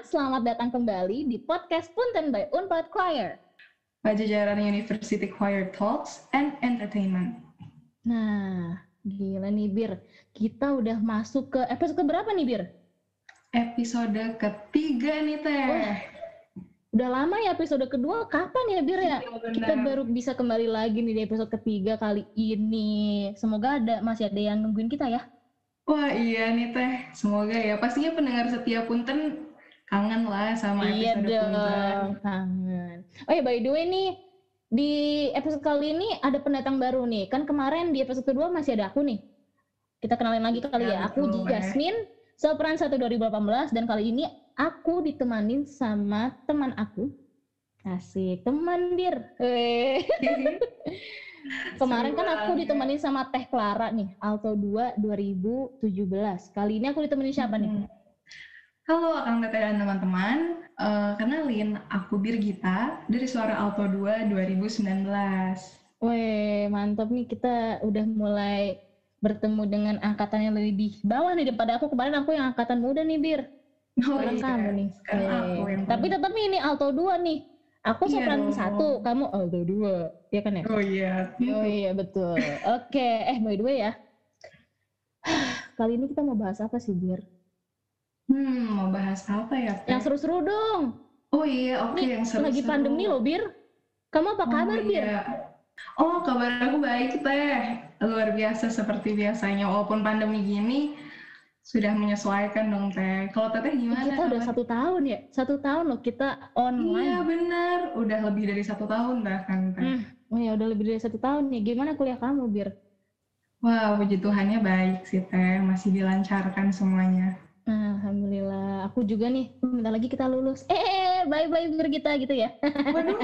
Selamat datang kembali di podcast Punten by Unpad Choir. Pajajaran University Choir Talks and Entertainment. Nah, gila nih Bir. Kita udah masuk ke episode berapa nih Bir? Episode ketiga nih teh. Wah, Udah lama ya episode kedua. Kapan ya Bir ya? Iya, Kita baru bisa kembali lagi nih di episode ketiga kali ini. Semoga ada masih ada yang nungguin kita ya. Wah iya nih teh. Semoga ya. Pastinya pendengar setia punten kangen lah sama Iya episode dong, kangen. Oh ya by the way nih, di episode kali ini ada pendatang baru nih. Kan kemarin di episode kedua masih ada aku nih. Kita kenalin lagi kali Iya, ya. Aku betul, Weh. Jasmine, sopran 1 2018 dan kali ini aku ditemanin sama teman aku. Asik, teman dir. Kemarin kan aku banget. ditemanin sama Teh Clara nih, Alto 2 2017. Kali ini aku ditemenin siapa nih? Halo Akang Teteh dan teman-teman. Eh, kenalin, aku Birgita dari Suara Alto 2 2019. Weh, mantap nih kita udah mulai bertemu dengan angkatan yang lebih bawah nih daripada aku. Kemarin aku yang angkatan muda nih, Bir. Oh Sekarang iya, kamu nih. sekarang Weh. aku yang Tapi tetap ini Alto 2 nih. Aku Iya sopran dong. satu, kamu Alto 2. Iya kan ya? Oh iya. Oh iya, betul. Oke, eh by the way ya. Kali ini kita mau bahas apa sih, Bir? Hmm, mau bahas apa ya? Teh? Yang seru-seru dong. Oh iya, oke Nih, yang seru lagi pandemi loh, Bir. Kamu apa kabar, oh, Bir? iya. Oh, kabar aku baik, Teh. Luar biasa seperti biasanya. Walaupun pandemi gini, sudah menyesuaikan dong, Teh. Kalau Teteh gimana? Kita udah kabar? satu tahun ya, satu tahun loh kita online. Iya, benar. Udah lebih dari satu tahun bahkan, Teh. Hmm, oh ya udah lebih dari satu tahun nih. Gimana kuliah kamu, Bir? Wah, puji Tuhannya baik sih, Teh. Masih dilancarkan semuanya. Alhamdulillah. Aku juga nih, bentar lagi kita lulus. Eh, bye-bye Bir kita gitu ya. Waduh.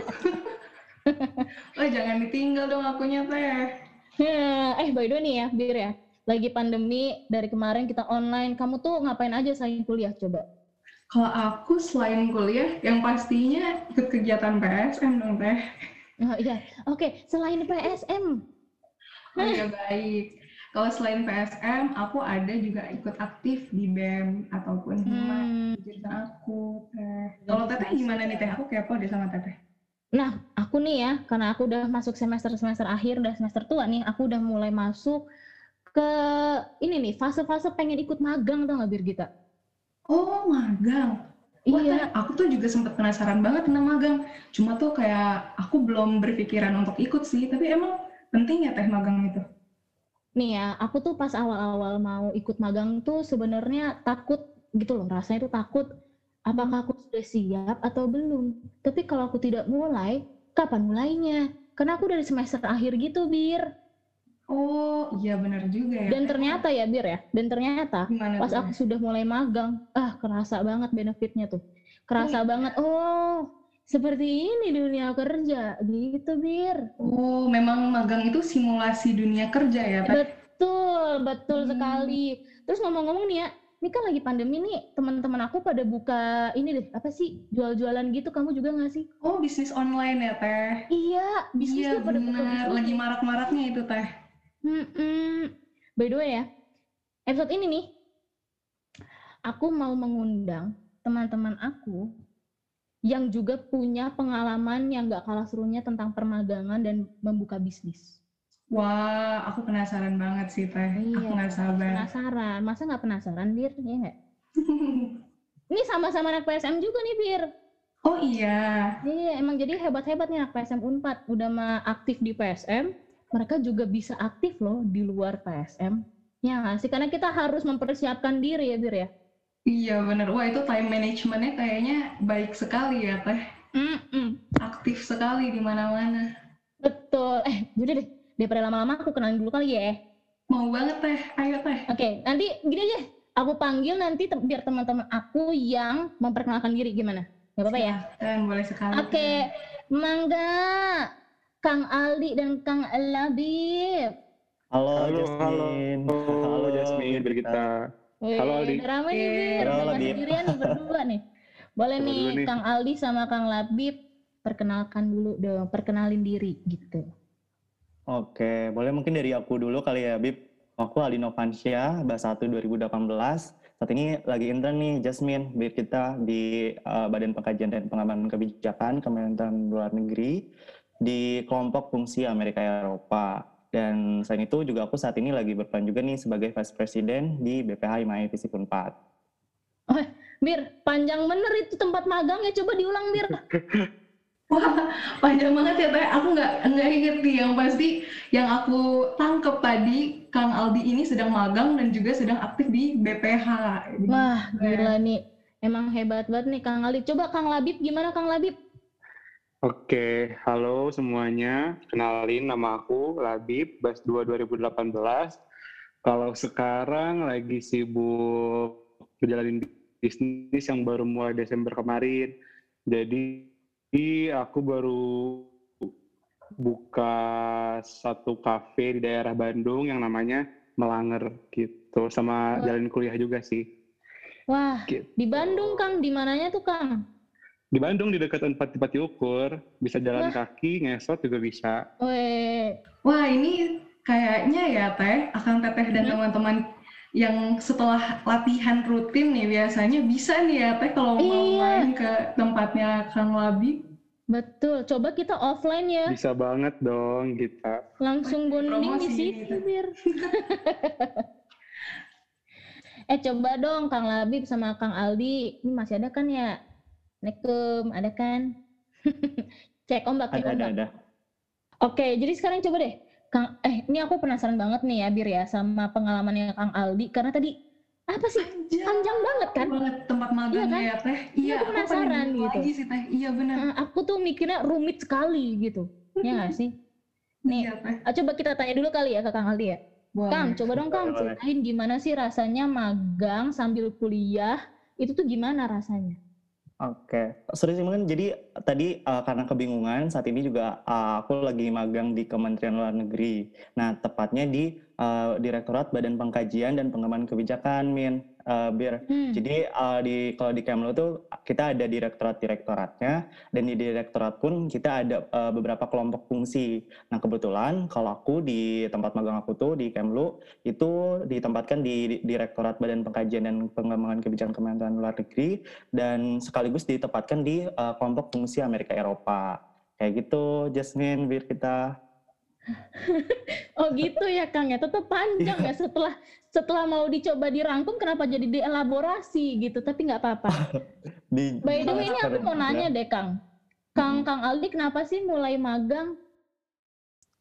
oh, jangan ditinggal dong akunya, Teh. eh, by the way nih ya, Bir ya. Lagi pandemi, dari kemarin kita online. Kamu tuh ngapain aja selain kuliah, coba? Kalau aku selain kuliah, yang pastinya ikut kegiatan PSM dong, Teh. Oh iya, oke. Selain PSM, Oh iya baik. Kalau selain PSM, aku ada juga ikut aktif di BEM ataupun Hima hmm, jurusan aku. Teh. Kalau Teteh gimana nih Teh? Aku kepo deh sama Teteh. Nah, aku nih ya, karena aku udah masuk semester-semester akhir, udah semester tua nih, aku udah mulai masuk ke ini nih, fase-fase pengen ikut magang tau gak Birgita? Oh magang. Wah, Iya, aku tuh juga sempet penasaran banget tentang magang. Cuma tuh kayak aku belum berpikiran untuk ikut sih. Tapi emang penting ya Teh magang itu? Nih ya, aku tuh pas awal-awal mau ikut magang tuh sebenarnya takut gitu loh, rasanya tuh takut apakah aku sudah siap atau belum. Tapi kalau aku tidak mulai, kapan mulainya? Karena aku dari semester akhir gitu, Bir. Oh iya benar juga ya. Dan ternyata ya, Bir ya, dan ternyata gimana pas tuh? aku sudah mulai magang, ah kerasa banget benefitnya tuh. Kerasa banget, oh seperti ini dunia kerja, gitu Bir. Oh memang magang itu simulasi dunia kerja ya Teh? Betul, betul Hmm. sekali. Terus ngomong-ngomong nih ya, ini kan lagi pandemi nih, teman-teman aku pada buka ini deh, apa sih, jual-jualan gitu, kamu juga nggak sih? Oh bisnis online ya Teh? Iya, bisnis Iya pada buka bisnis. lagi marak-maraknya itu Teh. Mm-mm. By the way ya, episode ini nih, aku mau mengundang teman-teman aku yang juga punya pengalaman yang nggak kalah serunya tentang permagangan dan membuka bisnis. Wah, aku penasaran banget sih Teh. Aku Iya, nggak sabar. Penasaran? Masa nggak penasaran, Bir? Iya nggak? Ini sama-sama anak PSM juga nih, Bir. oh iya, Iya, emang jadi hebat-hebat nih anak PSM Unpad. Udah mah aktif di PSM, mereka juga bisa aktif loh di luar PSM. Ya nggak sih? Karena kita harus mempersiapkan diri ya, Bir ya. Iya bener. Wah itu time managementnya kayaknya baik sekali ya Teh. Mm-mm. Aktif sekali di mana-mana. Betul. Eh, jadi deh. Daripada lama-lama aku kenalin dulu kali ya. Mau banget Teh, ayo Teh. Oke, nanti gini aja. Aku panggil nanti te- biar teman-teman aku yang memperkenalkan diri gimana? Gak apa-apa ya? Dan boleh sekali. Oke, mangga. Kang Aldi dan Kang Labib. Halo, Halo, Jasmine. halo. Halo Jasmine, Birgita. Wih, Halo, Aldi. udah ramai nih, Bir. halo, sendirian nih berdua nih. Boleh nih, nih, Kang Aldi sama Kang Labib perkenalkan dulu dong, perkenalin diri gitu. Oke, boleh mungkin dari aku dulu kali ya, Bib. Aku Aldi Novansyah, Bahasa 1 2018. Saat ini lagi intern nih, Jasmine, Bib kita di uh, Badan Pengkajian dan Pengembangan Kebijakan Kementerian Luar Negeri di kelompok fungsi Amerika Eropa. Dan selain itu juga aku saat ini lagi berperan juga nih sebagai Vice President di BPH IMAI Visi 4. Oh, Bir, panjang bener itu tempat magang ya. Coba diulang, Bir. Wah, panjang banget ya Teh. Aku nggak nggak inget nih. Yang pasti yang aku tangkep tadi, Kang Aldi ini sedang magang dan juga sedang aktif di BPH. Wah, gila nih. Emang hebat banget nih Kang Aldi. Coba Kang Labib, gimana Kang Labib? Oke, halo semuanya. Kenalin nama aku Labib, Bas 2 2018. Kalau sekarang lagi sibuk menjalani bisnis yang baru mulai Desember kemarin. Jadi aku baru buka satu kafe di daerah Bandung yang namanya Melanger gitu sama Wah. jalan kuliah juga sih. Wah, gitu. di Bandung Kang, di mananya tuh Kang? Di Bandung di dekat tempat Pati Ukur, bisa jalan Wah. kaki, ngesot juga bisa. Weh. Wah, ini kayaknya ya Teh, akan Teteh dan hmm? teman-teman yang setelah latihan rutin nih biasanya bisa nih ya Teh kalau mau iya. main ke tempatnya Kang Labi. Betul, coba kita offline ya. Bisa banget dong kita. Langsung bonding di situ, Bir. eh coba dong Kang Labib sama Kang Aldi, ini masih ada kan ya? Assalamualaikum, ada kan? cek ombak, cek ombak. Ada, ada. Oke, jadi sekarang coba deh. Kang, eh ini aku penasaran banget nih ya Bir ya sama pengalamannya Kang Aldi. Karena tadi apa sih? Panjang, panjang banget kan? banget tempat magangnya iya kan? ya teh. Iya aku penasaran gitu. lagi sih teh. Iya benar nah, aku tuh mikirnya rumit sekali gitu. Ya nggak sih? Nih iya, ah, coba kita tanya dulu kali ya ke Kang Aldi ya. Boleh. Kang coba dong Kang ceritain gimana sih rasanya magang sambil kuliah. Itu tuh gimana rasanya Oke, serius mungkin jadi tadi uh, karena kebingungan saat ini juga uh, aku lagi magang di Kementerian Luar Negeri. Nah, tepatnya di uh, Direktorat Badan Pengkajian dan Pengembangan Kebijakan, Min uh, bir. Hmm. Jadi uh, di kalau di Kemlu tuh kita ada direktorat-direktoratnya dan di direktorat pun kita ada uh, beberapa kelompok fungsi. Nah kebetulan kalau aku di tempat magang aku tuh di Kemlu itu ditempatkan di Direktorat Badan Pengkajian dan Pengembangan Kebijakan Kementerian Luar Negeri dan sekaligus ditempatkan di uh, kelompok fungsi Amerika Eropa. Kayak gitu, Jasmine, biar kita oh gitu ya Kang ya, tetap panjang ya setelah setelah mau dicoba dirangkum kenapa jadi dielaborasi gitu, tapi nggak apa-apa. By the way ini aku mau nanya deh Kang, Kang Kang Aldi kenapa sih mulai magang?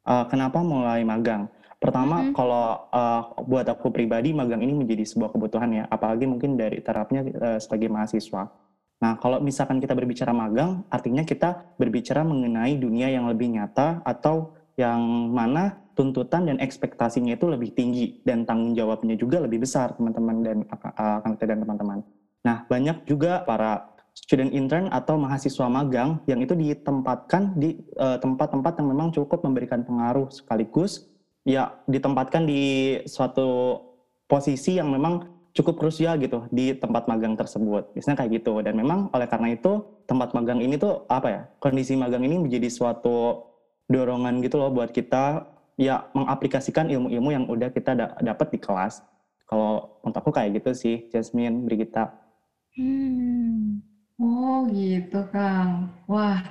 Uh, kenapa mulai magang? Pertama, mm -hmm. kalau uh, buat aku pribadi magang ini menjadi sebuah kebutuhan ya, apalagi mungkin dari terapnya uh, sebagai mahasiswa. Nah, kalau misalkan kita berbicara magang, artinya kita berbicara mengenai dunia yang lebih nyata atau yang mana tuntutan dan ekspektasinya itu lebih tinggi dan tanggung jawabnya juga lebih besar teman-teman dan uh, dan teman-teman. Nah, banyak juga para student intern atau mahasiswa magang yang itu ditempatkan di uh, tempat-tempat uh, yang memang cukup memberikan pengaruh sekaligus ya ditempatkan di suatu posisi yang memang cukup krusial gitu di tempat magang tersebut. Biasanya kayak gitu. Dan memang oleh karena itu tempat magang ini tuh apa ya? Kondisi magang ini menjadi suatu dorongan gitu loh buat kita ya mengaplikasikan ilmu-ilmu yang udah kita da dapat di kelas. Kalau untuk aku kayak gitu sih, Jasmine, Brigita. Hmm. Oh gitu, Kang. Wah,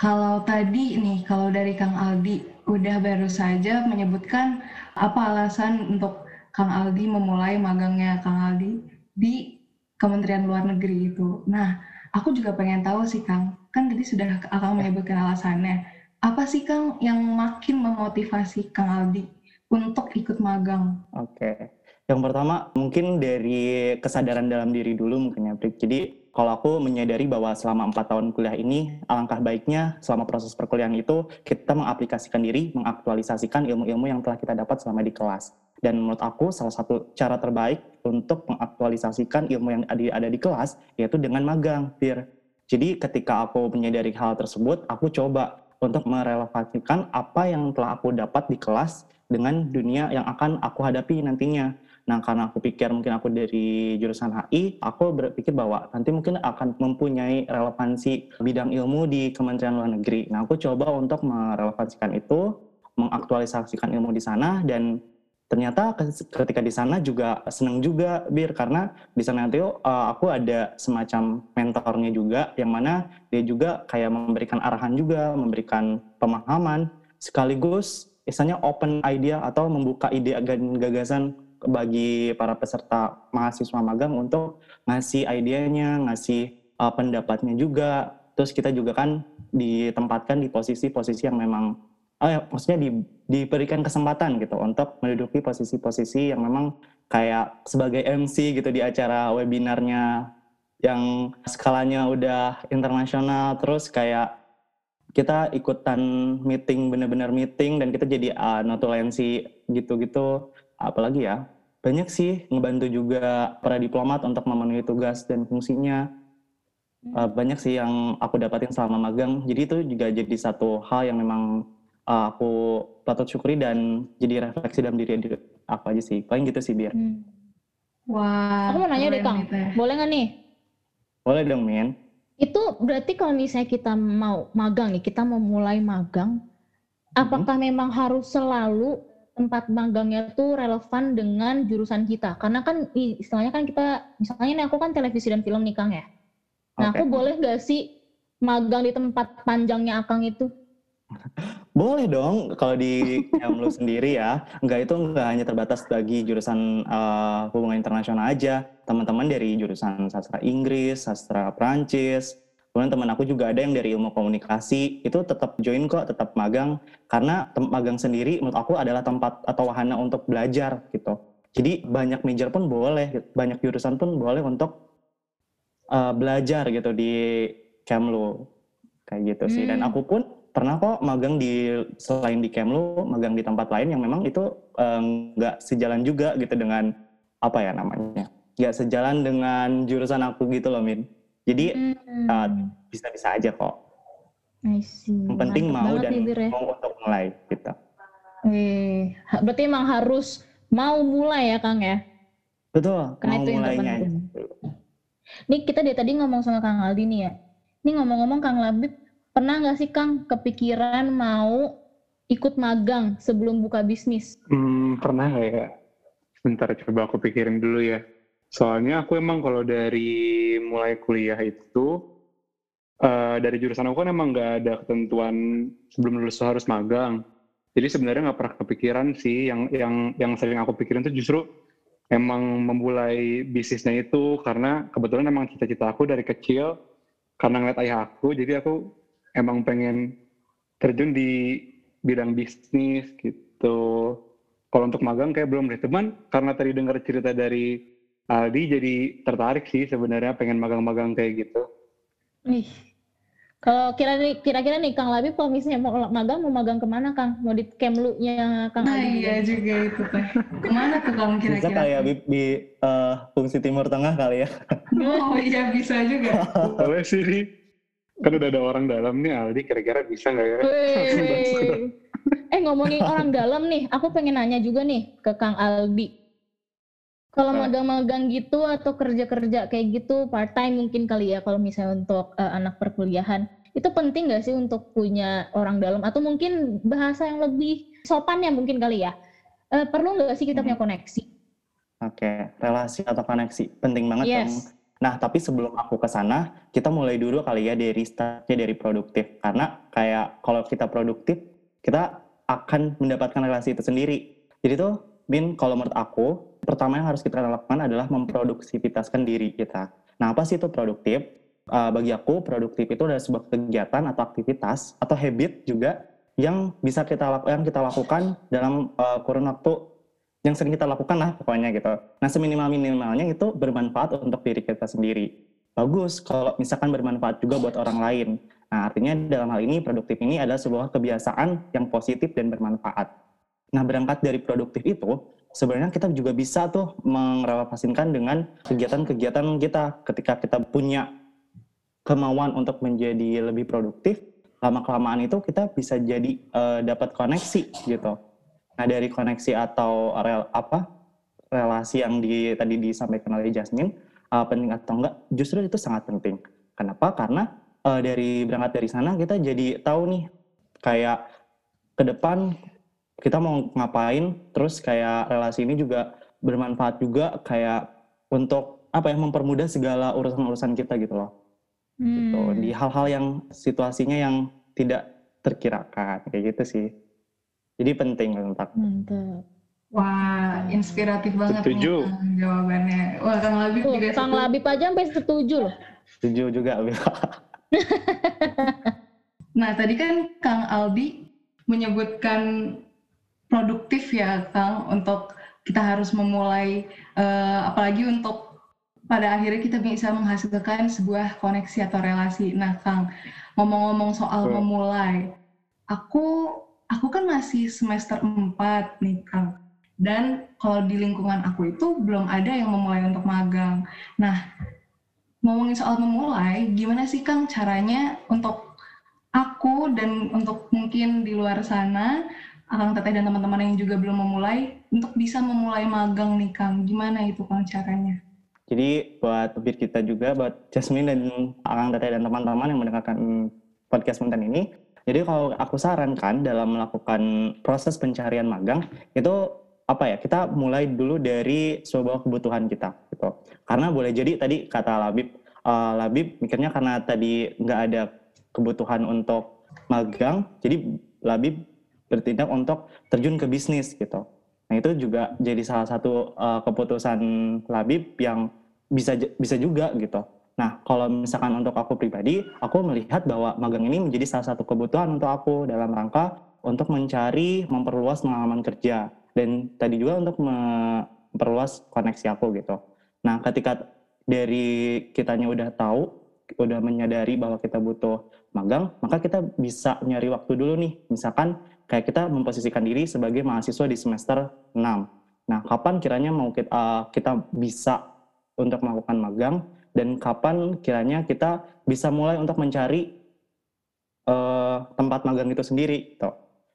kalau tadi nih, kalau dari Kang Aldi, udah baru saja menyebutkan apa alasan untuk Kang Aldi memulai magangnya Kang Aldi di Kementerian Luar Negeri itu. Nah, aku juga pengen tahu sih, Kang. Kan tadi sudah Kang menyebutkan alasannya apa sih Kang yang makin memotivasi Kang Aldi untuk ikut magang? Oke. Yang pertama mungkin dari kesadaran dalam diri dulu mungkin ya, Brik. Jadi kalau aku menyadari bahwa selama empat tahun kuliah ini, alangkah baiknya selama proses perkuliahan itu kita mengaplikasikan diri, mengaktualisasikan ilmu-ilmu yang telah kita dapat selama di kelas. Dan menurut aku salah satu cara terbaik untuk mengaktualisasikan ilmu yang ada di kelas yaitu dengan magang, Fir. Jadi ketika aku menyadari hal tersebut, aku coba untuk merelokasikan apa yang telah aku dapat di kelas dengan dunia yang akan aku hadapi nantinya. Nah, karena aku pikir mungkin aku dari jurusan HI, aku berpikir bahwa nanti mungkin akan mempunyai relevansi bidang ilmu di Kementerian Luar Negeri. Nah, aku coba untuk merelevansikan itu, mengaktualisasikan ilmu di sana dan ternyata ketika di sana juga seneng juga bir karena di sana nanti uh, aku ada semacam mentornya juga yang mana dia juga kayak memberikan arahan juga memberikan pemahaman sekaligus misalnya open idea atau membuka ide dan gagasan bagi para peserta mahasiswa magang untuk ngasih idenya, ngasih uh, pendapatnya juga. Terus kita juga kan ditempatkan di posisi-posisi yang memang, oh ya, maksudnya di, diberikan kesempatan gitu untuk menduduki posisi-posisi yang memang kayak sebagai MC gitu di acara webinarnya yang skalanya udah internasional, terus kayak kita ikutan meeting bener-bener meeting dan kita jadi uh, notulensi gitu-gitu. Apalagi ya banyak sih ngebantu juga para diplomat untuk memenuhi tugas dan fungsinya. Uh, banyak sih yang aku dapatin selama magang. Jadi itu juga jadi satu hal yang memang uh, aku patut syukuri dan jadi refleksi dalam diri aku aja sih paling gitu sih biar hmm. wah aku mau nanya deh kang boleh nggak nih boleh dong Min itu berarti kalau misalnya kita mau magang nih kita mau mulai magang hmm. apakah memang harus selalu tempat magangnya tuh relevan dengan jurusan kita. Karena kan istilahnya kan kita, misalnya nih aku kan televisi dan film nih Kang ya. Nah okay. aku boleh gak sih magang di tempat panjangnya Akang itu? Boleh dong, kalau di Kemlu sendiri ya, enggak itu enggak hanya terbatas bagi jurusan uh, hubungan internasional aja. Teman-teman dari jurusan sastra Inggris, sastra Prancis, Kemudian teman aku juga ada yang dari ilmu komunikasi, itu tetap join kok, tetap magang. Karena magang sendiri menurut aku adalah tempat atau wahana untuk belajar gitu. Jadi banyak major pun boleh, banyak jurusan pun boleh untuk uh, belajar gitu di Kemlu. Kayak gitu sih. Dan hmm. aku pun pernah kok magang di selain di Kemlu, magang di tempat lain yang memang itu eh, nggak uh, sejalan juga gitu dengan apa ya namanya. Nggak sejalan dengan jurusan aku gitu loh, Min. Jadi hmm. uh, bisa-bisa aja kok. I see. Yang penting Mantap mau dan nih, ya. mau untuk mulai gitu. Eh, berarti emang harus mau mulai ya Kang ya? Betul. Karena mau itu yang terpenting. Nih kita dari tadi ngomong sama Kang Aldi nih ya. Ini ngomong-ngomong Kang Labib, pernah nggak sih Kang kepikiran mau ikut magang sebelum buka bisnis? Hmm, pernah nggak ya? Sebentar coba aku pikirin dulu ya. Soalnya aku emang kalau dari mulai kuliah itu uh, dari jurusan aku kan emang nggak ada ketentuan sebelum lulus harus magang. Jadi sebenarnya nggak pernah kepikiran sih. Yang yang yang sering aku pikirin itu justru emang memulai bisnisnya itu karena kebetulan emang cita-cita aku dari kecil karena ngeliat ayah aku, jadi aku emang pengen terjun di bidang bisnis gitu. Kalau untuk magang kayak belum deh. Teman karena tadi dengar cerita dari Aldi jadi tertarik sih sebenarnya pengen magang-magang kayak gitu. Nih, kalau kira-kira kira-kira nih Kang Labi kalau misalnya mau magang mau magang ke mana Kang? Mau di Kemlu-nya Kang Nah Aldi iya juga itu teh. Ke mana tuh Kang kira-kira? Bisa kayak di, di uh, fungsi Timur Tengah kali ya. Oh iya bisa juga. Boleh sih. Kan udah ada orang dalam nih Aldi kira-kira bisa nggak ya? eh ngomongin orang dalam nih, aku pengen nanya juga nih ke Kang Aldi. Kalau magang-magang gitu atau kerja-kerja kayak gitu part time mungkin kali ya kalau misalnya untuk uh, anak perkuliahan itu penting nggak sih untuk punya orang dalam atau mungkin bahasa yang lebih sopan ya mungkin kali ya uh, perlu nggak sih kita punya hmm. koneksi? Oke okay. relasi atau koneksi penting banget yes. dong. Nah tapi sebelum aku ke sana kita mulai dulu kali ya dari startnya dari produktif karena kayak kalau kita produktif kita akan mendapatkan relasi itu sendiri. Jadi tuh Bin kalau menurut aku pertama yang harus kita lakukan adalah memproduksivitaskan diri kita. Nah, apa sih itu produktif? Uh, bagi aku, produktif itu adalah sebuah kegiatan atau aktivitas atau habit juga yang bisa kita yang kita lakukan dalam uh, kurun waktu yang sering kita lakukan lah pokoknya gitu. Nah, seminimal-minimalnya itu bermanfaat untuk diri kita sendiri. Bagus kalau misalkan bermanfaat juga buat orang lain. Nah, artinya dalam hal ini produktif ini adalah sebuah kebiasaan yang positif dan bermanfaat. Nah, berangkat dari produktif itu, sebenarnya kita juga bisa tuh merelevasikan dengan kegiatan-kegiatan kita ketika kita punya kemauan untuk menjadi lebih produktif lama kelamaan itu kita bisa jadi uh, dapat koneksi gitu nah dari koneksi atau rel apa relasi yang di tadi disampaikan oleh Jasmine uh, penting atau enggak justru itu sangat penting. Kenapa? Karena uh, dari berangkat dari sana kita jadi tahu nih kayak ke depan kita mau ngapain terus kayak relasi ini juga bermanfaat juga kayak untuk apa ya mempermudah segala urusan-urusan kita gitu loh. Hmm. gitu. Di hal-hal yang situasinya yang tidak terkirakan kayak gitu sih jadi penting untuk mantap Wah, inspiratif banget setuju. nih jawabannya. Wah, Kang Labib oh, juga Kang Labib aja sampai setuju loh. Setuju juga, Nah, tadi kan Kang Aldi menyebutkan produktif ya, Kang, untuk kita harus memulai, uh, apalagi untuk pada akhirnya kita bisa menghasilkan sebuah koneksi atau relasi. Nah, Kang, ngomong-ngomong soal memulai, aku aku kan masih semester 4 nih, Kang. Dan kalau di lingkungan aku itu belum ada yang memulai untuk magang. Nah, ngomongin soal memulai, gimana sih Kang caranya untuk aku dan untuk mungkin di luar sana Akang Teteh dan teman-teman yang juga belum memulai untuk bisa memulai magang nih Kang. Gimana itu Kang caranya? Jadi buat bir kita juga, buat Jasmine dan Akang Teteh dan teman-teman yang mendengarkan podcast Mentan ini, jadi kalau aku sarankan dalam melakukan proses pencarian magang itu apa ya kita mulai dulu dari sebuah kebutuhan kita gitu. Karena boleh jadi tadi kata Labib, uh, Labib mikirnya karena tadi nggak ada kebutuhan untuk magang, jadi Labib bertindak untuk terjun ke bisnis gitu. Nah itu juga jadi salah satu uh, keputusan Labib yang bisa bisa juga gitu. Nah kalau misalkan untuk aku pribadi, aku melihat bahwa magang ini menjadi salah satu kebutuhan untuk aku dalam rangka untuk mencari memperluas pengalaman kerja dan tadi juga untuk memperluas koneksi aku gitu. Nah ketika dari kitanya udah tahu udah menyadari bahwa kita butuh magang, maka kita bisa nyari waktu dulu nih. Misalkan kayak kita memposisikan diri sebagai mahasiswa di semester 6. Nah, kapan kiranya mau kita, uh, kita bisa untuk melakukan magang dan kapan kiranya kita bisa mulai untuk mencari uh, tempat magang itu sendiri, gitu.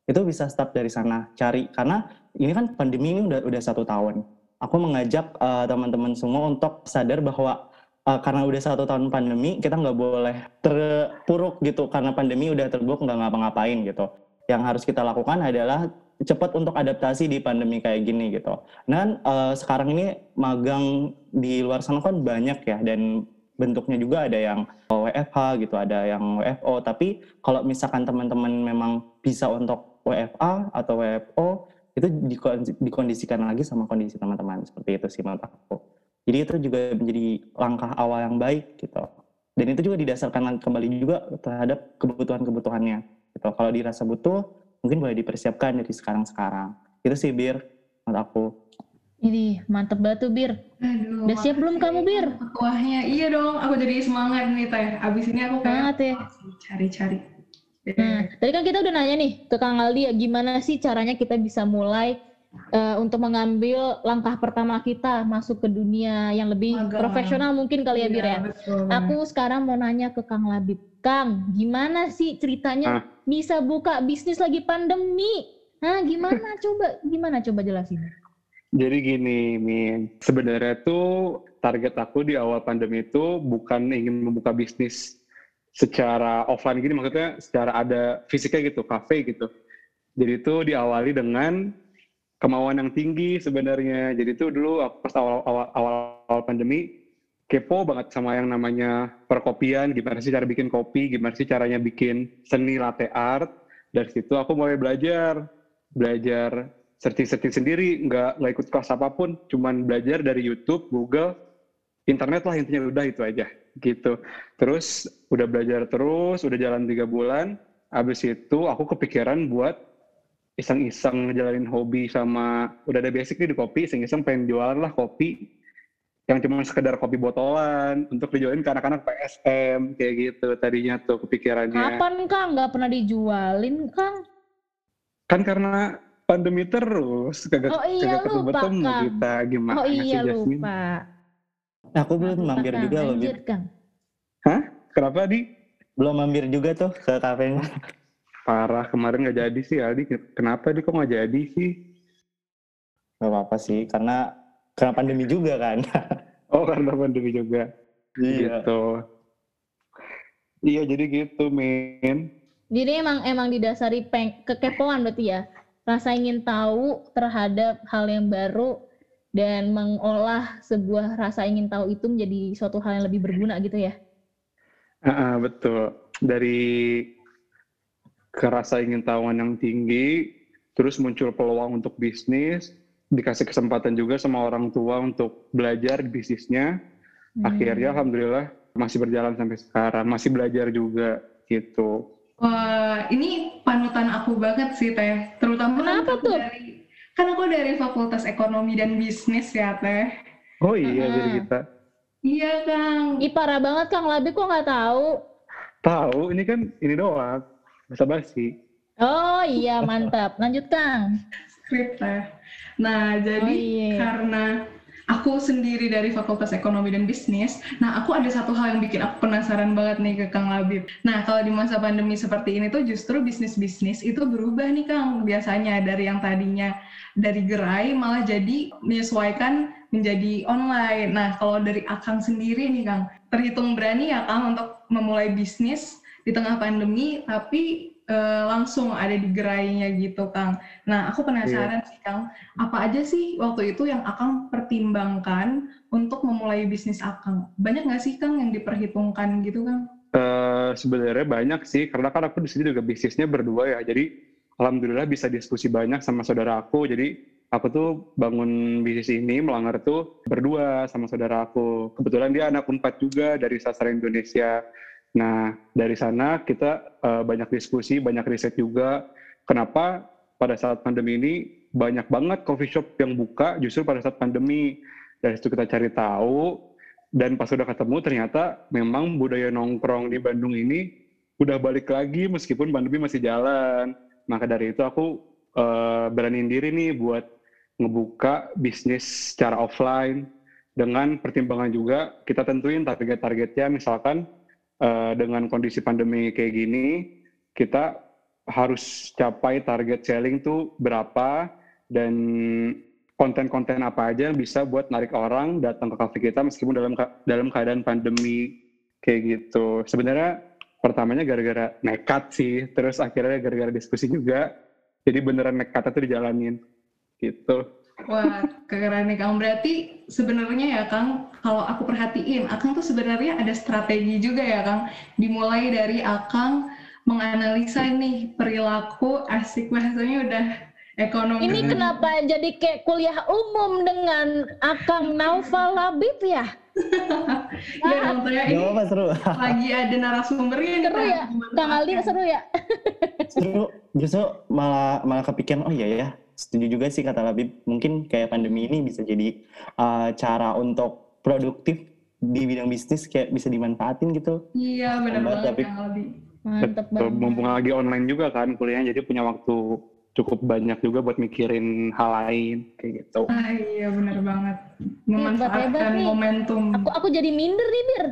Itu bisa start dari sana, cari karena ini kan pandemi ini udah udah satu tahun. Aku mengajak uh, teman-teman semua untuk sadar bahwa uh, karena udah satu tahun pandemi kita nggak boleh terpuruk gitu karena pandemi udah terbuk nggak ngapa-ngapain gitu yang harus kita lakukan adalah cepat untuk adaptasi di pandemi kayak gini gitu. Dan uh, sekarang ini magang di luar sana kan banyak ya dan bentuknya juga ada yang WFH gitu, ada yang WFO. Tapi kalau misalkan teman-teman memang bisa untuk WFA atau WFO itu dikondisikan lagi sama kondisi teman-teman seperti itu sih menurut aku. Jadi itu juga menjadi langkah awal yang baik gitu. Dan itu juga didasarkan kembali juga terhadap kebutuhan-kebutuhannya. Gitu. Kalau dirasa butuh, mungkin boleh dipersiapkan dari sekarang-sekarang. Itu sih Bir, menurut aku. Ini mantep banget tuh Bir. Aduh, Udah siap belum kamu Bir? Wahnya iya dong, aku jadi semangat nih Teh. Abis ini aku kayak ya. cari-cari. Nah, tadi kan kita udah nanya nih ke Kang Aldi ya, gimana sih caranya kita bisa mulai uh, untuk mengambil langkah pertama kita masuk ke dunia yang lebih Magang. profesional mungkin kali ya, Bir ya. Betul. Aku sekarang mau nanya ke Kang Labib. Kang, gimana sih ceritanya Hah? bisa buka bisnis lagi pandemi? Hah, gimana coba gimana coba jelasin? Jadi gini, Min. Sebenarnya tuh target aku di awal pandemi itu bukan ingin membuka bisnis secara offline gini, maksudnya secara ada fisiknya gitu, cafe gitu. Jadi itu diawali dengan kemauan yang tinggi sebenarnya. Jadi itu dulu pas awal awal pandemi kepo banget sama yang namanya perkopian, gimana sih cara bikin kopi, gimana sih caranya bikin seni latte art. Dari situ aku mulai belajar, belajar searching-searching sendiri, nggak nggak ikut kelas apa pun, cuman belajar dari YouTube, Google, internet lah intinya udah itu aja gitu. Terus udah belajar terus, udah jalan tiga bulan, abis itu aku kepikiran buat iseng-iseng ngejalanin hobi sama udah ada basic nih di kopi, iseng-iseng pengen jualan lah kopi yang cuma sekedar kopi botolan untuk dijualin ke anak-anak PSM kayak gitu tadinya tuh kepikirannya. Kapan Kang nggak pernah dijualin Kang? Kan karena pandemi terus kagak oh, iya, kagak ketemu ketemu kita gimana Oh iya sih, lupa. Nah, aku belum mampir juga loh. Kang. Hah? Kenapa di? Belum mampir juga tuh ke kafenya. Parah, kemarin nggak jadi sih Aldi. Kenapa di kok nggak jadi sih? Gak apa-apa sih, karena karena pandemi juga kan. oh karena pandemi juga. Iya. Gitu. Iya jadi gitu men. Jadi emang emang didasari peng kekepoan berarti ya. Rasa ingin tahu terhadap hal yang baru dan mengolah sebuah rasa ingin tahu itu menjadi suatu hal yang lebih berguna gitu ya. Uh, betul. Dari kerasa ingin tahuan yang tinggi, terus muncul peluang untuk bisnis, dikasih kesempatan juga sama orang tua untuk belajar bisnisnya. Hmm. Akhirnya alhamdulillah masih berjalan sampai sekarang, masih belajar juga gitu. Wah, ini panutan aku banget sih Teh. Terutama kan Kenapa aku tuh? dari kan aku dari Fakultas Ekonomi dan Bisnis ya Teh. Oh iya dari kita. Iya Kang. Ih parah banget Kang Labi kok nggak tahu. Tahu ini kan ini doang. Basa basi. Oh iya mantap. Lanjut Kang. Skrip Teh. Nah, jadi Oh, iya. karena aku sendiri dari Fakultas Ekonomi dan Bisnis, nah aku ada satu hal yang bikin aku penasaran banget nih ke Kang Labib. Nah, kalau di masa pandemi seperti ini tuh justru bisnis-bisnis itu berubah nih Kang. Biasanya dari yang tadinya dari gerai malah jadi menyesuaikan menjadi online. Nah, kalau dari Akang sendiri nih Kang, terhitung berani ya Kang untuk memulai bisnis di tengah pandemi, tapi eh, langsung ada di gerainya gitu Kang. Nah, aku penasaran sih Kang, apa aja sih waktu itu yang Akang pertimbangkan untuk memulai bisnis Akang? Banyak nggak sih Kang yang diperhitungkan gitu Kang? Eh, sebenarnya banyak sih karena kan aku di sini juga bisnisnya berdua ya jadi alhamdulillah bisa diskusi banyak sama saudara aku jadi aku tuh bangun bisnis ini melanggar tuh berdua sama saudara aku kebetulan dia anak unpad juga dari sastra Indonesia nah dari sana kita eh, banyak diskusi banyak riset juga kenapa pada saat pandemi ini banyak banget coffee shop yang buka justru pada saat pandemi dari situ kita cari tahu dan pas udah ketemu ternyata memang budaya nongkrong di Bandung ini udah balik lagi meskipun pandemi masih jalan. Maka dari itu aku eh, beraniin diri nih buat ngebuka bisnis secara offline dengan pertimbangan juga kita tentuin target-targetnya misalkan eh, dengan kondisi pandemi kayak gini kita harus capai target selling tuh berapa dan konten-konten apa aja yang bisa buat narik orang datang ke kafe kita meskipun dalam dalam keadaan pandemi kayak gitu. Sebenarnya pertamanya gara-gara nekat sih, terus akhirnya gara-gara diskusi juga. Jadi beneran nekatnya tuh dijalanin gitu. Wah, keren nih Kang. Berarti sebenarnya ya Kang, kalau aku perhatiin, Akang tuh sebenarnya ada strategi juga ya Kang. Dimulai dari Akang menganalisa nih perilaku asik bahasanya udah ekonomi. Ini kenapa jadi kayak kuliah umum dengan Akang Naufal Labib ya? Ya dong. Gak ini apa-apa seru. lagi ada narasumbernya nih Seru ya? Kang Aldi seru ya? seru. Justru malah malah kepikiran oh iya ya. Setuju juga sih kata Labib. Mungkin kayak pandemi ini bisa jadi uh, cara untuk produktif di bidang bisnis kayak bisa dimanfaatin gitu. Iya, benar banget tapi- banget. Mumpung lagi online juga kan kuliahnya, jadi punya waktu cukup banyak juga buat mikirin hal lain kayak gitu. Ah iya, benar banget. hebat Memanfaatkan nih. momentum. Aku aku jadi minder nih, Bir.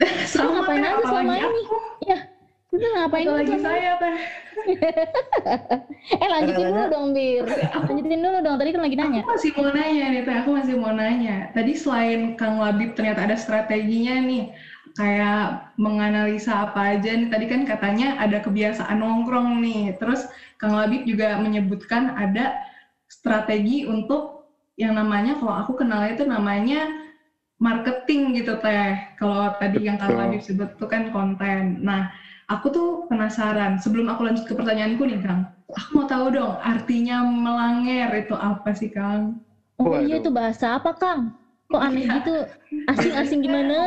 Sama ngapain Teh, aja selama ini? aku. Ya, itu ngapain Apalagi ini? saya, Teh. Eh lanjutin dulu dong, Bir. Lanjutin dulu dong, tadi kan lagi nanya. Aku masih mau nanya nih, Teh. Aku masih mau nanya. Tadi selain Kang Labib ternyata ada strateginya nih. Kayak menganalisa apa aja nih. Tadi kan katanya ada kebiasaan nongkrong nih. Terus Kang Labib juga menyebutkan ada strategi untuk yang namanya, kalau aku kenalnya itu namanya marketing gitu, Teh. Kalau tadi yang Kang. Labib sebut itu kan konten. Nah, aku tuh penasaran. Sebelum aku lanjut ke pertanyaanku nih, Kang. Aku mau tahu dong, artinya melanger itu apa sih, Kang? Oh Waduh. iya itu bahasa apa, Kang? Kok aneh Iya. gitu? Asing-asing gimana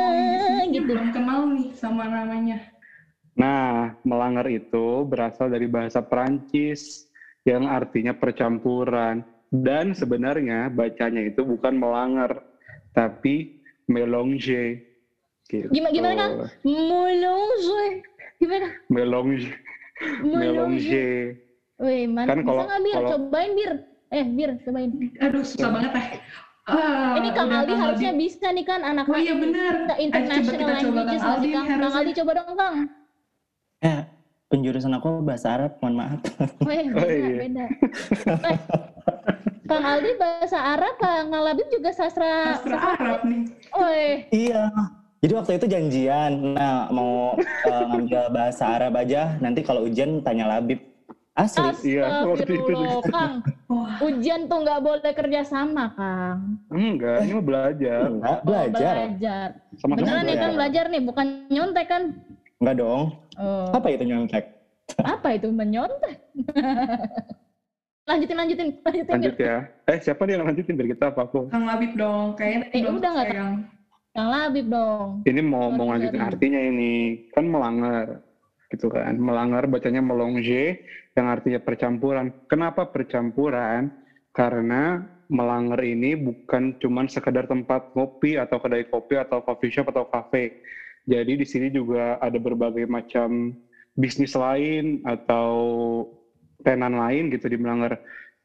gitu. Belum kenal nih sama namanya. Nah, melanggar itu berasal dari bahasa Perancis yang artinya percampuran. Dan sebenarnya bacanya itu bukan melanggar, tapi melange. Gitu. Gimana- gimana, Kang? Melange. Gimana? Melange. Melange. Wih, mana Kan bisa kalau- nggak Bir? kalau- Cobain Bir. Eh, Bir, cobain. Aduh, susah banget teh. Ah, Ini Kang Aldi harusnya Aldi. bisa nih kan anak Oh iya benar. kita Ayo coba international kita coba languages Kang Aldi Kang. Kang harusnya. Aldi coba dong, Kang. Eh, penjurusan aku bahasa Arab, mohon maaf. Wih, Oh, beda, iya. beda. Eh, Kang Aldi bahasa Arab, Kang Labib juga sastra. Sastra Arab nih. Oi. Iya. Jadi waktu itu janjian, nah mau uh, ngambil bahasa Arab aja, nanti kalau ujian tanya Labib. Asli. Iya, waktu itu. Kang. Ujian tuh nggak boleh kerja sama, Kang. Enggak, ini mau belajar. Enggak, Oh, belajar. belajar. Sama Beneran ya belajar. kan belajar nih, bukan nyontek kan? Enggak dong. Oh. Apa itu nyontek? Apa itu menyontek? lanjutin, lanjutin, lanjutin. Lanjut ya. Eh, siapa nih yang lanjutin biar kita apa aku? Kang Labib dong. Kayaknya tadi Eh, udah nggak, Kang. Labib dong. Ini mau mau lanjutin artinya ini. Kan melanggar. Gitu kan. Melanggar bacanya melonge yang artinya percampuran. Kenapa percampuran? Karena melanggar ini bukan cuman sekedar tempat kopi atau kedai kopi atau coffee shop atau cafe. Jadi di sini juga ada berbagai macam bisnis lain atau tenan lain gitu di Melanggar.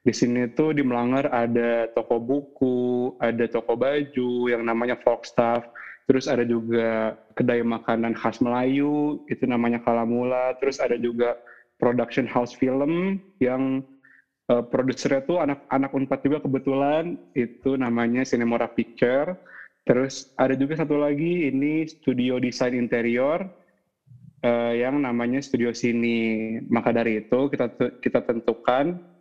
Di sini tuh di Melanggar ada toko buku, ada toko baju yang namanya Folkstaff, terus ada juga kedai makanan khas Melayu, itu namanya Kalamula, terus ada juga production house film yang eh, produsernya tuh anak-anak Unpad juga kebetulan, itu namanya Cinemora Picture. Terus ada juga satu lagi, ini studio desain interior, eh, yang namanya Studio Sini. Maka dari itu kita kita tentukan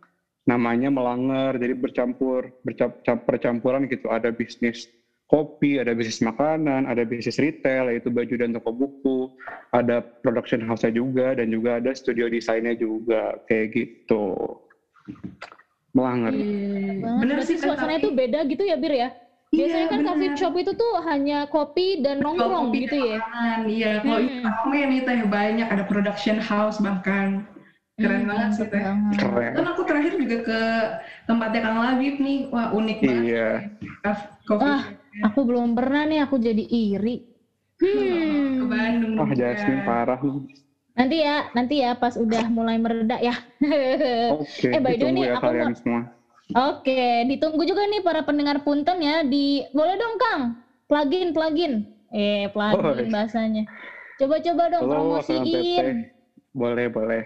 namanya melanggar, jadi bercampur, bercam- cam- percampuran gitu. Ada bisnis kopi, ada bisnis makanan, ada bisnis retail, yaitu baju dan toko buku, ada production house-nya juga, dan juga ada studio desainnya juga, kayak gitu. Melanggar. Iya. Banget. Bener Berarti sih suasana itu beda gitu ya, Bir ya? Iya, Biasanya kan bener. coffee shop itu tuh hanya kopi dan nongkrong kopi gitu dan ya. makanan, Iya, kalau ini Hmm. teh banyak ada production house bahkan. Keren Hmm, banget sih teh. banget. Keren. Kan aku terakhir juga ke tempatnya Kang Labib nih. Wah, unik banget. Iya. Coffee Wah, shop-nya. Aku belum pernah nih, aku jadi iri. ke Hmm. Bandung. Wah, juga. Jasmine parah. Nanti ya, nanti ya pas udah mulai mereda ya. Oke, Eh, by the way nih, ya aku kalian semua. Oke, ditunggu juga nih para pendengar punten ya di boleh dong Kang, plugin plugin. Eh, plugin Boleh. bahasanya. Coba-coba dong Halo, promosiin. Boleh, boleh.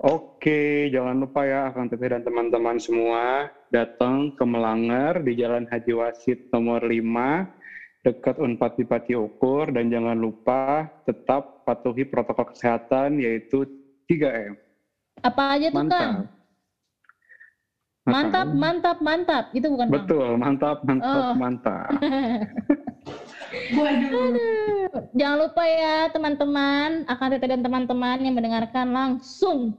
Oke, jangan lupa ya Akang Teteh dan teman-teman semua datang ke Melanggar di Jalan Haji Wasit nomor 5 dekat Unpad di Pati Ukur dan jangan lupa tetap patuhi protokol kesehatan yaitu 3M. Apa aja tuh Kang? Mantap. Mantap, mantap, mantap. Itu bukan Kang? Betul, mantap, mantap, Oh. mantap. Jangan lupa ya teman-teman, akan Tete dan teman-teman yang mendengarkan langsung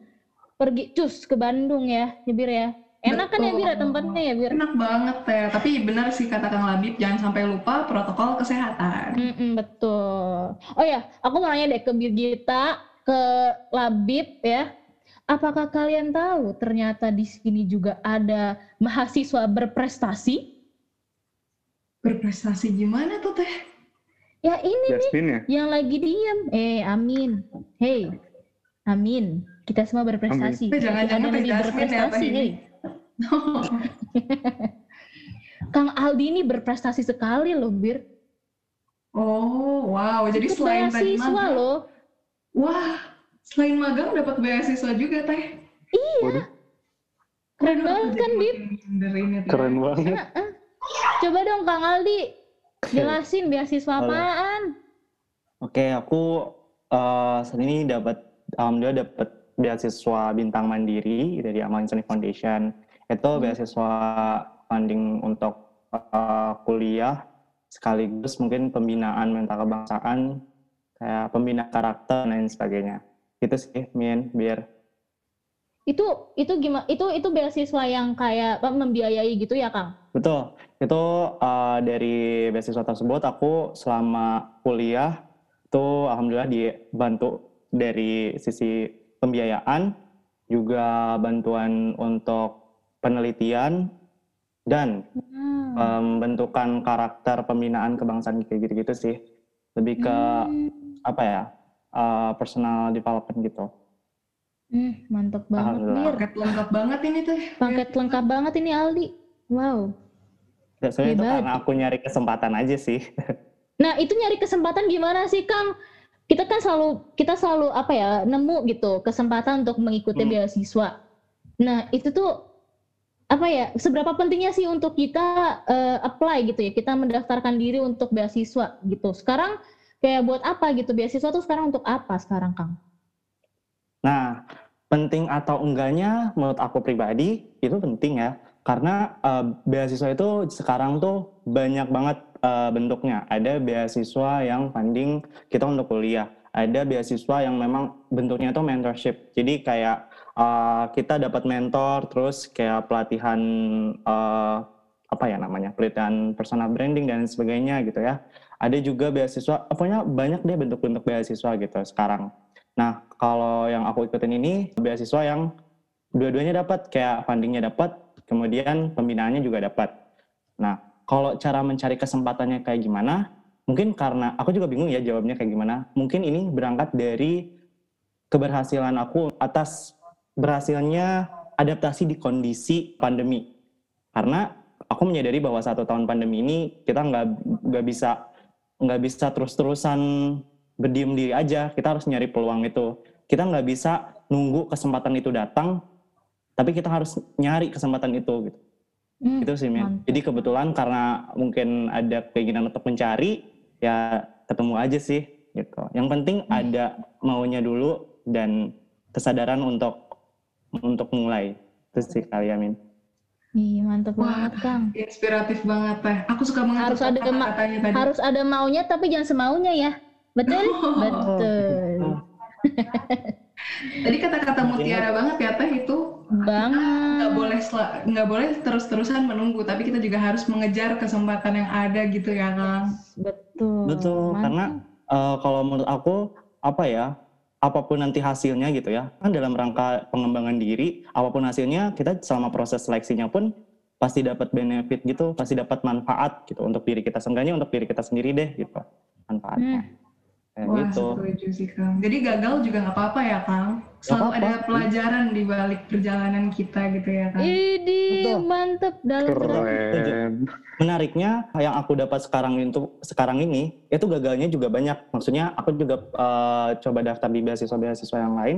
pergi cus ke Bandung ya, ya Bir ya. Enak kan ya Bir ya Betul. tempatnya ya Bir? Enak banget teh. Tapi benar sih kata Kang Labib, jangan sampai lupa protokol kesehatan. Mm-mm, betul. Oh ya, aku mau nanya deh ke Birgita, ke Labib ya. Apakah kalian tahu ternyata di sini juga ada mahasiswa berprestasi? Berprestasi gimana tuh teh? Ya ini Jasmine ya? yang lagi diem. Eh, amin. Hey, amin. Kita semua berprestasi. Eh, jangan-jangan lebih ya, berprestasi, ini. hey. Kang Aldi ini berprestasi sekali loh, Bir. oh, wow. Jadi Ikut selain beasiswa magang, loh. wah, selain magang dapat beasiswa juga teh. Waduh, Keren Waduh, banget kan, Bib? Teh. keren banget. Coba dong Kang Aldi, jelasin beasiswa Halo. apaan? Oke, aku eh saat ini dapat alhamdulillah dapat beasiswa bintang mandiri dari Amal Islamic Foundation. Itu Hmm. beasiswa funding untuk eh, kuliah sekaligus mungkin pembinaan mental kebangsaan kayak pembina karakter dan lain sebagainya. Itu sih, Min, biar Itu itu gimana? Itu itu beasiswa yang kayak apa, membiayai gitu ya, Kang? Betul, itu uh, dari beasiswa tersebut aku selama kuliah itu alhamdulillah dibantu dari sisi pembiayaan, juga bantuan untuk penelitian dan Hmm. pembentukan karakter pembinaan kebangsaan kayak gitu-gitu sih. Lebih ke Hmm. apa ya? uh, personal development gitu. Hmm, mantep banget. Bir. Paket lengkap banget ini teh. Paket lengkap banget ini Aldi. Wow. Ya, Sebenarnya itu karena aku nyari kesempatan aja sih. Nah, itu nyari kesempatan gimana sih, Kang? Kita kan selalu kita selalu apa ya, nemu gitu kesempatan untuk mengikuti Hmm. beasiswa. Nah, itu tuh apa ya seberapa pentingnya sih untuk kita uh, apply gitu ya kita mendaftarkan diri untuk beasiswa gitu sekarang kayak buat apa gitu beasiswa tuh sekarang untuk apa sekarang Kang? Nah penting atau enggaknya menurut aku pribadi itu penting ya karena uh, beasiswa itu sekarang tuh banyak banget uh, bentuknya. Ada beasiswa yang funding kita untuk kuliah. Ada beasiswa yang memang bentuknya itu mentorship. Jadi kayak uh, kita dapat mentor terus kayak pelatihan uh, apa ya namanya pelatihan personal branding dan sebagainya gitu ya. Ada juga beasiswa pokoknya banyak deh bentuk-bentuk beasiswa gitu sekarang. Nah kalau yang aku ikutin ini beasiswa yang dua-duanya dapat. Kayak fundingnya dapat kemudian pembinaannya juga dapat. Nah kalau cara mencari kesempatannya kayak gimana mungkin karena aku juga bingung ya jawabnya kayak gimana mungkin ini berangkat dari keberhasilan aku atas berhasilnya adaptasi di kondisi pandemi. Karena aku menyadari bahwa satu tahun pandemi ini kita nggak nggak bisa nggak bisa terus-terusan berdiam diri aja. Kita harus nyari peluang itu. Kita nggak bisa nunggu kesempatan itu datang, tapi kita harus nyari kesempatan itu gitu. Hmm, itu sih, Min. Jadi kebetulan karena mungkin ada keinginan untuk mencari, ya ketemu aja sih gitu. Yang penting hmm. ada maunya dulu dan kesadaran untuk untuk mulai itu sih kali Amin. Iya mantep Wah, banget Kang. Inspiratif banget teh. Aku suka banget harus ada kata tadi. harus ada maunya tapi jangan semaunya ya. Betul? Oh. Betul. Tadi kata-kata mutiara banget ya teh itu. Banget. Nggak boleh nggak boleh terus-terusan menunggu, tapi kita juga harus mengejar kesempatan yang ada gitu ya Kang. Betul. Betul. Mantap. Karena uh, kalau menurut aku apa ya apa pun nanti hasilnya gitu ya kan dalam rangka pengembangan diri apa pun hasilnya kita selama proses seleksinya pun pasti dapat benefit gitu pasti dapat manfaat gitu untuk diri kita seenggaknya untuk diri kita sendiri deh gitu manfaatnya hmm. Kayak Wah, gitu. setuju sih Kang. Jadi gagal juga nggak apa-apa ya Kang. Selalu apa -apa. ada pelajaran di balik perjalanan kita gitu ya Kang. Idi, mantep dalam Keren. Menariknya yang aku dapat sekarang itu sekarang ini itu gagalnya juga banyak. Maksudnya aku juga uh, coba daftar di beasiswa-beasiswa yang lain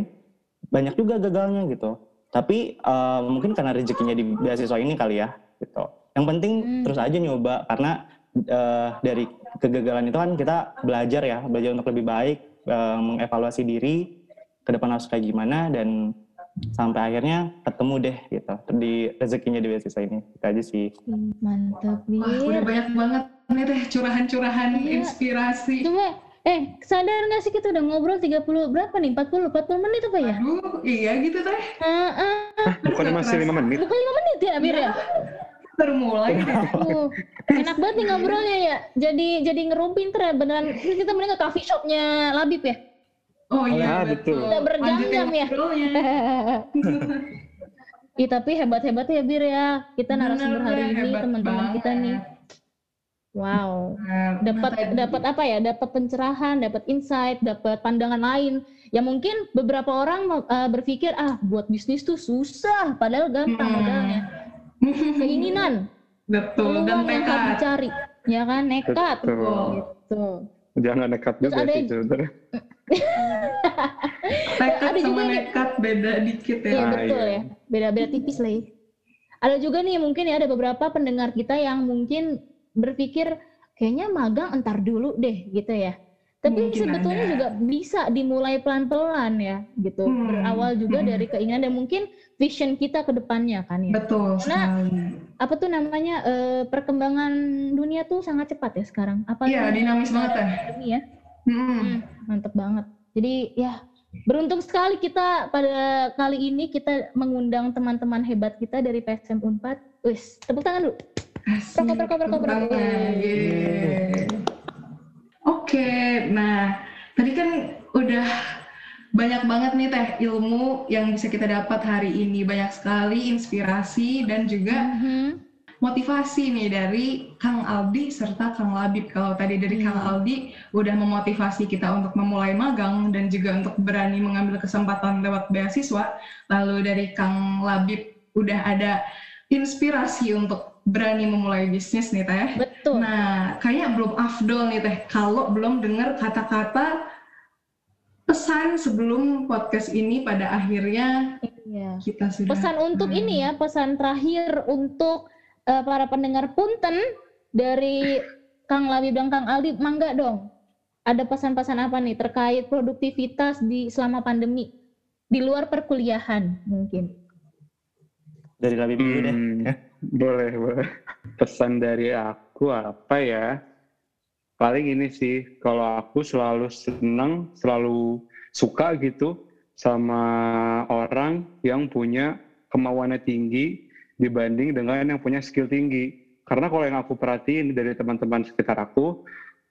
banyak juga gagalnya gitu. Tapi uh, mungkin karena rezekinya di beasiswa ini kali ya gitu. Yang penting hmm. terus aja nyoba karena uh, dari kegagalan itu kan kita belajar ya, belajar untuk lebih baik, uh, mengevaluasi diri ke depan harus kayak gimana dan sampai akhirnya ketemu deh gitu di rezekinya di beasiswa ini itu aja sih mantap Wah, udah banyak banget nih teh curahan-curahan iya. inspirasi Cuma Eh, sadar gak sih kita udah ngobrol 30 berapa nih? 40 40 menit apa ya? Aduh, iya gitu teh. Uh, uh. Ah, bukannya masih 5 menit? Bukan 5 menit ya, Amir ya? Baru mulai uh, enak banget nih ngobrolnya ya jadi jadi ngerumpi ter beneran kita mending ke coffee shopnya Labib ya oh iya betul, betul. udah berjam-jam ya Ih, tapi hebat-hebat ya Bir ya. Kita narasumber hari ini teman-teman kita nih. Wow. Dapat dapat apa ya? Dapat pencerahan, dapat insight, dapat pandangan lain. Ya mungkin beberapa orang uh, berpikir ah buat bisnis tuh susah, padahal gampang hmm. modalnya keinginan. Betul. Dan nekat dicari. Ya kan? Nekat. Betul. gitu. Jangan nekat juga ada... sih sebenarnya. Nekat ada sama juga nekat beda dikit ya, ya betul ya. Beda-beda tipis lah ya. ada juga nih mungkin ya ada beberapa pendengar kita yang mungkin berpikir kayaknya magang entar dulu deh gitu ya tapi Mungkin sebetulnya ada. juga bisa dimulai pelan-pelan ya, gitu. Hmm. Berawal juga hmm. dari keinginan dan mungkin vision kita ke depannya kan ya. Betul. Karena apa tuh namanya uh, perkembangan dunia tuh sangat cepat ya sekarang. Apa Iya, dinamis banget ya. ya. Hmm. hmm. Mantep banget. Jadi ya beruntung sekali kita pada kali ini kita mengundang teman-teman hebat kita dari PSM Unpad. Wis, tepuk tangan dulu. Rokok, rokok, rokok, rokok. Oke, nah tadi kan udah banyak banget nih teh ilmu yang bisa kita dapat hari ini banyak sekali inspirasi dan juga mm-hmm. motivasi nih dari Kang Aldi serta Kang Labib kalau tadi dari mm. Kang Aldi udah memotivasi kita untuk memulai magang dan juga untuk berani mengambil kesempatan lewat beasiswa lalu dari Kang Labib udah ada inspirasi untuk berani memulai bisnis nih teh. Betul. Nah, kayak belum afdol nih teh kalau belum dengar kata-kata pesan sebelum podcast ini pada akhirnya Iya. kita sudah Pesan untuk Hmm. ini ya, pesan terakhir untuk eh, para pendengar punten dari Kang Labib dan Kang Aldi, mangga dong. Ada pesan-pesan apa nih terkait produktivitas di selama pandemi di luar perkuliahan mungkin? Dari Labib dulu deh. Boleh, boleh. Pesan dari aku apa ya? Paling ini sih, kalau aku selalu senang, selalu suka gitu sama orang yang punya kemauannya tinggi dibanding dengan yang punya skill tinggi. Karena kalau yang aku perhatiin dari teman-teman sekitar aku,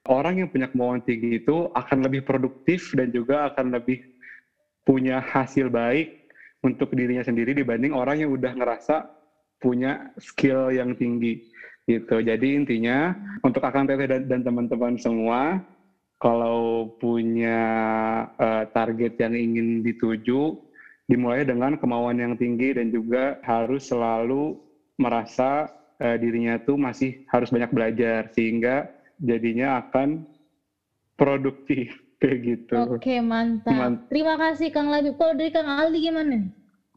orang yang punya kemauan tinggi itu akan lebih produktif dan juga akan lebih punya hasil baik untuk dirinya sendiri dibanding orang yang udah ngerasa punya skill yang tinggi gitu. Jadi intinya untuk Akang Teteh dan, dan teman-teman semua kalau punya eh, target yang ingin dituju dimulai dengan kemauan yang tinggi dan juga harus selalu merasa eh, dirinya tuh masih harus banyak belajar sehingga jadinya akan produktif kayak gitu. Oke, mantap. Mant- Terima kasih Kang Labib. Kalau dari Kang Aldi gimana? nih?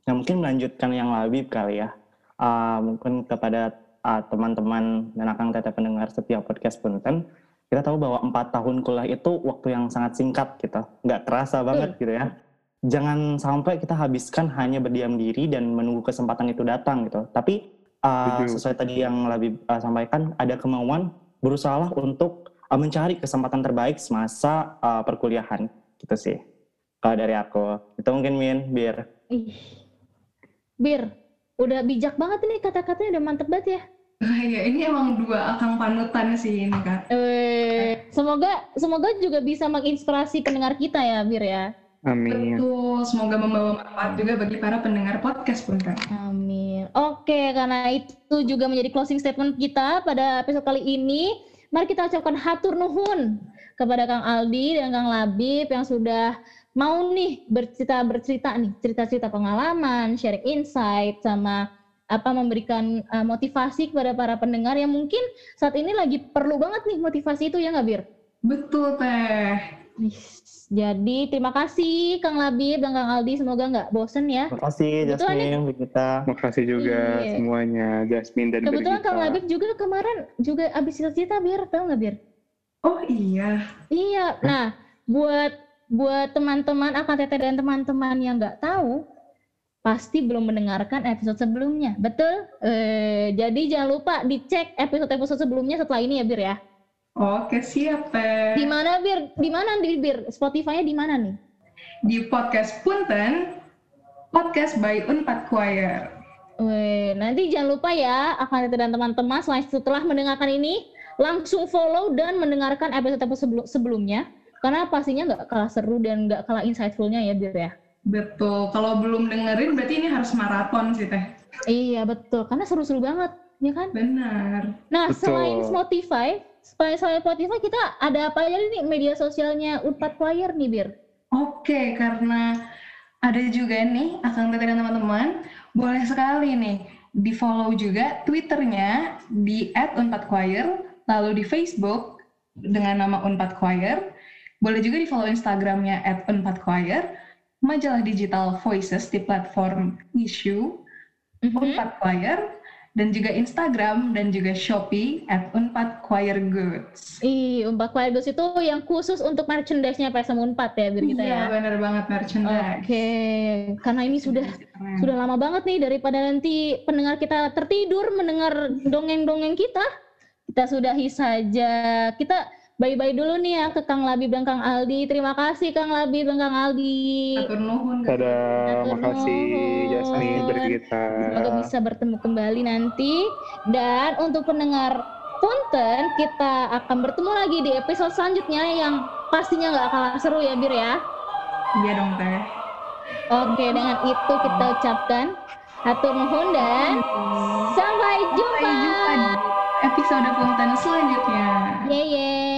Nah, mungkin melanjutkan yang Labib kali ya. Ah, mungkin kepada ah, teman-teman dan akan teteh pendengar setiap podcast punten, kita tahu bahwa empat tahun kuliah itu waktu yang sangat singkat gitu, nggak terasa banget gitu ya. Jangan sampai kita habiskan hanya berdiam diri dan menunggu kesempatan itu datang gitu. Tapi Setuju. sesuai tadi yang Labib ah, sampaikan, ada kemauan berusaha untuk ah, mencari kesempatan terbaik semasa ah, perkuliahan gitu sih. Kalau dari aku, itu mungkin Min, biar Ih. Bir, udah bijak banget nih kata-katanya udah mantep banget ya. Wah, ya ini emang dua akang panutan sih ini kak. Eh, semoga semoga juga bisa menginspirasi pendengar kita ya, Bir ya. Amin. Betul, semoga membawa manfaat juga bagi para pendengar podcast pun kan. Amin. Oke, karena itu juga menjadi closing statement kita pada episode kali ini. Mari kita ucapkan hatur nuhun kepada Kang Aldi dan Kang Labib yang sudah mau nih bercerita bercerita nih cerita-cerita pengalaman, sharing insight sama apa memberikan uh, motivasi kepada para pendengar yang mungkin saat ini lagi perlu banget nih motivasi itu ya nggak Bir? Betul teh. Jadi terima kasih Kang Labib dan Kang Aldi semoga nggak bosen ya. Terima kasih Jasmine, kita. Makasih juga Iya. semuanya, Jasmine dan Kebetulan Birgita. Kang Labib juga kemarin juga abis cerita-cerita Bir, tahu nggak Bir? Oh iya. Iya, nah buat buat teman-teman akan teteh dan teman-teman yang nggak tahu pasti belum mendengarkan episode sebelumnya, betul? Eh, jadi jangan lupa dicek episode-episode sebelumnya setelah ini ya Bir ya. Oke siap teh. Di mana Bir? Di mana di Bir? Spotify-nya di mana nih? Di podcast Punten, podcast by Unpad Choir. Weh, nanti jangan lupa ya akan teteh dan teman-teman setelah mendengarkan ini langsung follow dan mendengarkan episode-episode sebelum- sebelumnya karena pastinya nggak kalah seru dan nggak kalah insightfulnya ya Bir ya. Betul. Kalau belum dengerin berarti ini harus maraton sih teh. Iya betul, karena seru-seru banget, ya kan? Benar. Nah Betul. selain Spotify, selain selain Spotify kita ada apa aja nih media sosialnya Unpad Choir nih Bir? Oke, karena ada juga nih Akang Teteh dan teman-teman, boleh sekali nih di follow juga Twitternya di @unpadchoir, lalu di Facebook dengan nama Unpad Choir, boleh juga di follow Instagramnya @unpadchoir, majalah digital Voices di platform Issue Mhm. Unpad Choir, dan juga Instagram dan juga Shopee Unpad Choir Goods. Ih, Unpad Choir Goods itu yang khusus untuk merchandise-nya PSM Unpad ya Bir kita Iya, ya. benar banget merchandise. Oke, karena ini sudah Keren. sudah lama banget nih daripada nanti pendengar kita tertidur mendengar dongeng-dongeng kita. Kita sudahi saja. Kita bye-bye dulu nih ya ke Kang Labib dan Kang Aldi. Terima kasih Kang Labib dan Kang Aldi. Makasih nuhun. Jasmine, Birgita. Semoga bisa bertemu kembali nanti. Dan untuk pendengar Punten, kita akan bertemu lagi di episode selanjutnya yang pastinya nggak kalah seru ya Bir ya. Iya dong teh. Oke, dengan itu kita ucapkan hatur nuhun dan sampai jumpa. Sampai jumpa di episode konten selanjutnya. Yeay.